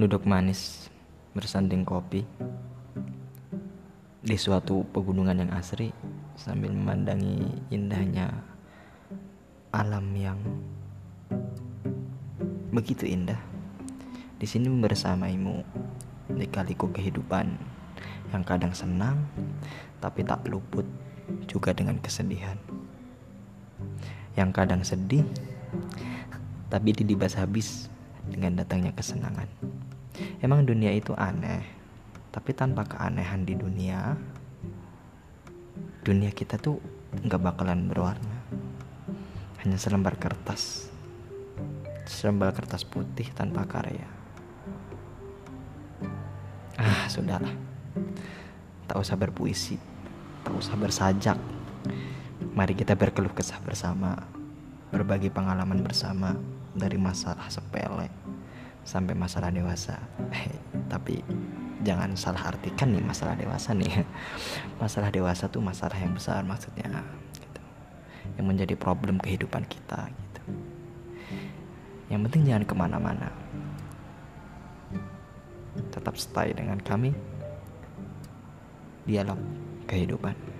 Duduk manis bersanding kopi di suatu pegunungan yang asri sambil memandangi indahnya alam yang begitu indah. Di sini bersamaimu di kaliku kehidupan yang kadang senang tapi tak luput juga dengan kesedihan. Yang kadang sedih tapi didibas habis dengan datangnya kesenangan. Emang dunia itu aneh, tapi tanpa keanehan di dunia, dunia kita tuh nggak bakalan berwarna. Hanya selembar kertas, selembar kertas putih tanpa karya. Ah, sudahlah. Tak usah berpuisi, tak usah bersajak. Mari kita berkeluh kesah bersama, berbagi pengalaman bersama dari masalah sepele sampai masalah dewasa. Eh, tapi jangan salah artikan nih masalah dewasa nih. Masalah dewasa tuh masalah yang besar maksudnya gitu. Yang menjadi problem kehidupan kita gitu. Yang penting jangan ke mana-mana. Tetap stay dengan kami. Dialog kehidupan.